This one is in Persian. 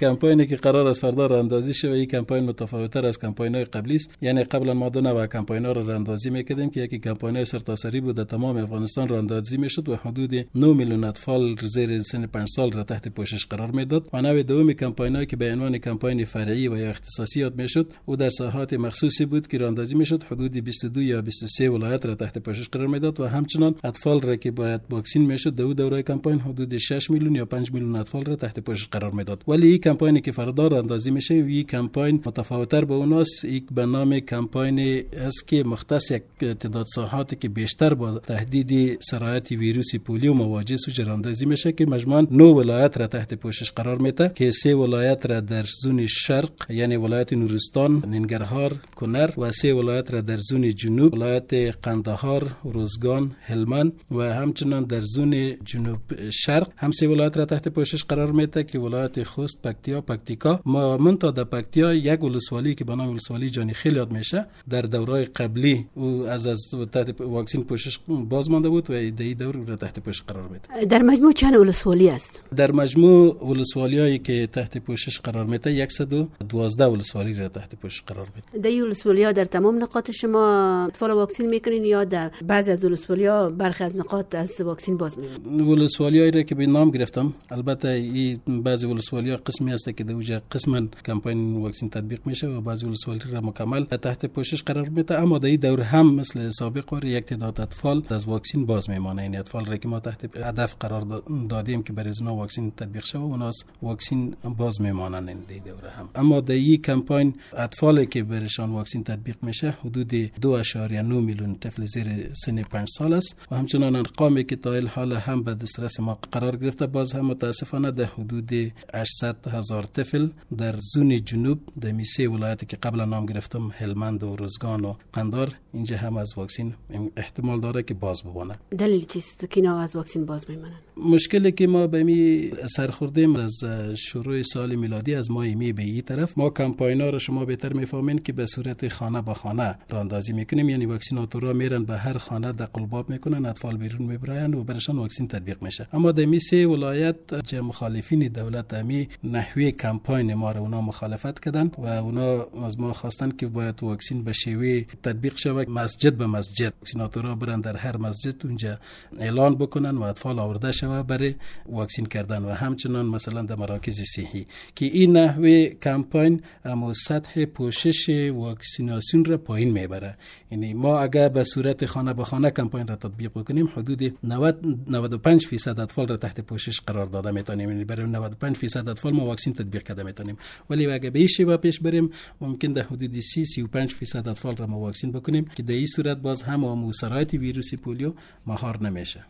کمپاینی که قرار است فردا راندازی و این کمپاین متفاوتتر از کمپاین های قبلی است. یعنی قبلا ما دو نوع کمپاین ها را راندازی می‌کردیم که یکی کمپاین های سرتاسری بود در تمام افغانستان راندازی می‌شد و حدود 9 میلیون اطفال زیر سن 5 سال را تحت پوشش قرار می‌داد و نوع دوم کمپاین که به عنوان کمپاین فرعی و یا اختصاصی یاد می‌شد او در ساحات مخصوصی بود که راندازی می‌شد حدود 22 یا 23 ولایت را تحت پوشش قرار می‌داد و همچنان اطفال را که باید واکسین می‌شد در دوره کمپاین حدود 6 میلیون یا 5 میلیون اطفال را تحت پوشش قرار می‌داد. ولی کمپاینی که فردا راندازی میشه. و این کمپاین متفاوتتر به اوناست. یک به نام کمپاین است که مختص یک تعداد ساحاتی که بیشتر با تهدید سرایت ویروس پولیو مواجه سو راندازی میشه که مجموعا 9 ولایت را تحت پوشش قرار میده که سه ولایت را در زون شرق یعنی ولایت نورستان ننگرهار کنر و سه ولایت را در زون جنوب ولایت قندهار روزگان هلمند و همچنان در زون جنوب شرق هم سه ولایت را تحت پوشش قرار میده که ولایت خوست پکتیا پکتیکا. ما من تا در پکتیا یک ولسوالی که به نام ولسوالی جانی خیل یاد میشه. در دوره قبلی او از از تحت واکسین پوشش باز مانده بود و در دور را تحت پوشش قرار میده. در مجموع چند ولسوالی است؟ در مجموع ولسوالی هایی که تحت پوشش قرار میده 112 ولسوالی را تحت پوشش قرار میده. در ولسوالی ها در تمام نقاط شما اطفال واکسین می‌کنین یا در بعضی از ولسوالی ها برخی از نقاط از واکسین باز میمونن ولسوالی هایی را که به نام گرفتم البته این بعضی ولسوالی ها قسمی هست که در اوجه قسما کمپاین واکسین تطبیق میشه و بعضی ولسوالی را مکمل تحت پوشش قرار میده. اما در دور هم مثل سابق و یک تعداد اطفال از واکسین باز میمانه. این اطفال را که ما تحت هدف قرار دادیم که برای اونا واکسین تطبیق شه و اوناس واکسین باز میمانن این دوره هم. اما در این کمپاین اطفالی که برشان واکسین تطبیق میشه حدود 2.9 میلیون طفل زیر سن 5 سال است و همچنان ارقامی که تا حال هم به دسترس ما قرار گرفته باز هم متاسفانه در حدود 800 هزار طفل در زون جنوب در میسه ولایتی که قبلا نام گرفتم هلمند و روزگان و قندار اینجا هم از واکسین احتمال داره که باز بمانه. دلیل چیست که اینا از واکسین باز میمانن مشکلی که ما به می سرخوردیم از شروع سال میلادی از ماه می به این طرف ما کمپاینا رو شما بهتر می‌فهمین که به صورت خانه به خانه راندازی می‌کنیم. یعنی واکسیناتورها میرن به هر خانه در قلباب می‌کنن اطفال بیرون می‌برن و برشان واکسین تطبیق میشه. اما در می سه ولایت چه مخالفین دولت امی نحوی کمپاین ما رو اونا مخالفت کردن و اونا از ما خواستن که باید واکسین به شیوه تطبیق شود. مسجد به مسجد. واکسیناتورها برن در هر مسجد اونجا اعلان بکنن و اطفال آورده شود برای واکسین کردن. و همچنان مثلا در مراکز صحی که این نحوه کمپاین اما سطح پوشش واکسیناسیون را پایین می‌بره. یعنی ما اگر به صورت خانه به خانه کمپاین را تطبیق بکنیم حدود 90 95 درصد اطفال را تحت پوشش قرار داده می‌تونیم. یعنی برای 95 درصد اطفال ما واکسین تطبیق کرده می‌تونیم ولی اگر به این شیوه پیش بریم ممکن در حدود 30 35 درصد اطفال را ما واکسین بکنیم که در این صورت باز هم و ویروس پولیو مهار نمیشه